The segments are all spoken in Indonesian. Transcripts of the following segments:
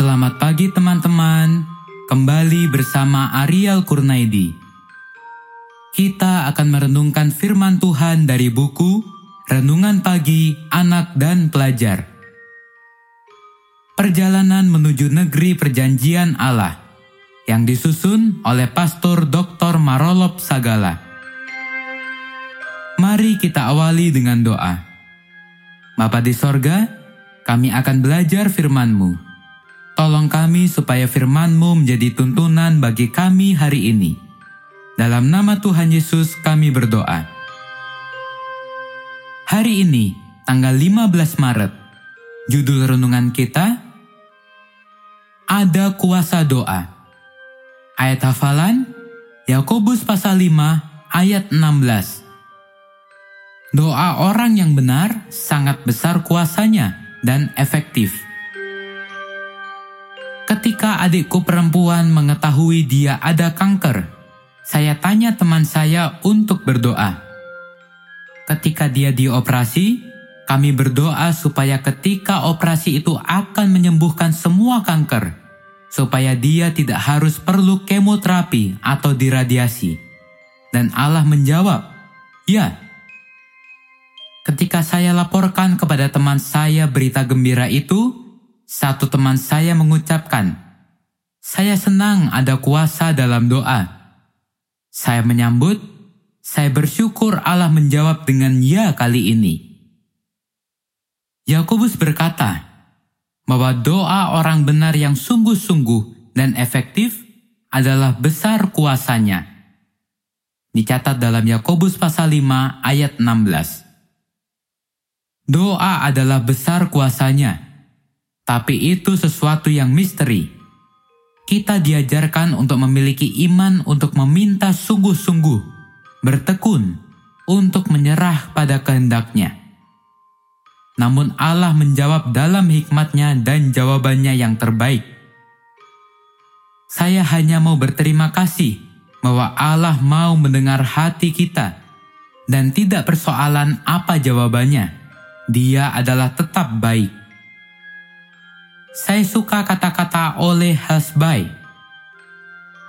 Selamat pagi teman-teman, kembali bersama Ariel Kurnaidi. Kita akan merenungkan firman Tuhan dari buku Renungan Pagi Anak dan Pelajar. Perjalanan menuju negeri perjanjian Allah yang disusun oleh Pastor Dr. Marolop Sagala. Mari kita awali dengan doa. Bapa di sorga, kami akan belajar firman-Mu. Tolong kami supaya firman-Mu menjadi tuntunan bagi kami hari ini. Dalam nama Tuhan Yesus kami berdoa. Hari ini, tanggal 15 Maret, judul renungan kita, Ada Kuasa Doa. Ayat hafalan, Yakobus pasal 5 ayat 16. Doa orang yang benar sangat besar kuasanya dan efektif. Ketika adikku perempuan mengetahui dia ada kanker, saya tanya teman saya untuk berdoa. Ketika dia dioperasi, kami berdoa supaya ketika operasi itu akan menyembuhkan semua kanker, supaya dia tidak harus perlu kemoterapi atau diradiasi. Dan Allah menjawab, "Ya." Ketika saya laporkan kepada teman saya berita gembira itu, satu teman saya mengucapkan, "Saya senang ada kuasa dalam doa." Saya menyambut, "Saya bersyukur Allah menjawab dengan ya kali ini." Yakobus berkata bahwa doa orang benar yang sungguh-sungguh dan efektif adalah besar kuasanya. Dicatat dalam Yakobus pasal 5 ayat 16. Doa adalah besar kuasanya tapi itu sesuatu yang misteri. Kita diajarkan untuk memiliki iman untuk meminta sungguh-sungguh, bertekun, untuk menyerah pada kehendaknya. Namun Allah menjawab dalam hikmatnya dan jawabannya yang terbaik. Saya hanya mau berterima kasih bahwa Allah mau mendengar hati kita dan tidak persoalan apa jawabannya. Dia adalah tetap baik. Saya suka kata-kata oleh Hasbai.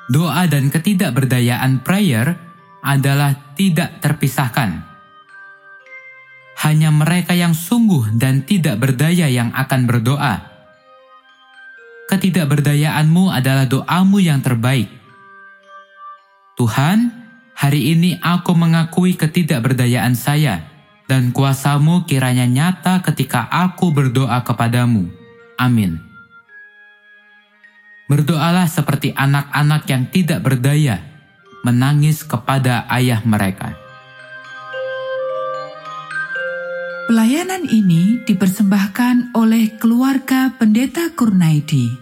Doa dan ketidakberdayaan prayer adalah tidak terpisahkan. Hanya mereka yang sungguh dan tidak berdaya yang akan berdoa. Ketidakberdayaanmu adalah doamu yang terbaik. Tuhan, hari ini aku mengakui ketidakberdayaan saya, dan kuasamu kiranya nyata ketika aku berdoa kepadamu. Amin. Berdoalah seperti anak-anak yang tidak berdaya, menangis kepada ayah mereka. Pelayanan ini dipersembahkan oleh keluarga Pendeta Kurnaidi.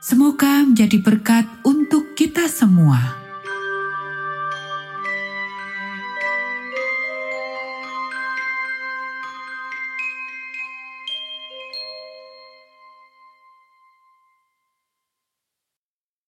Semoga menjadi berkat untuk kita semua.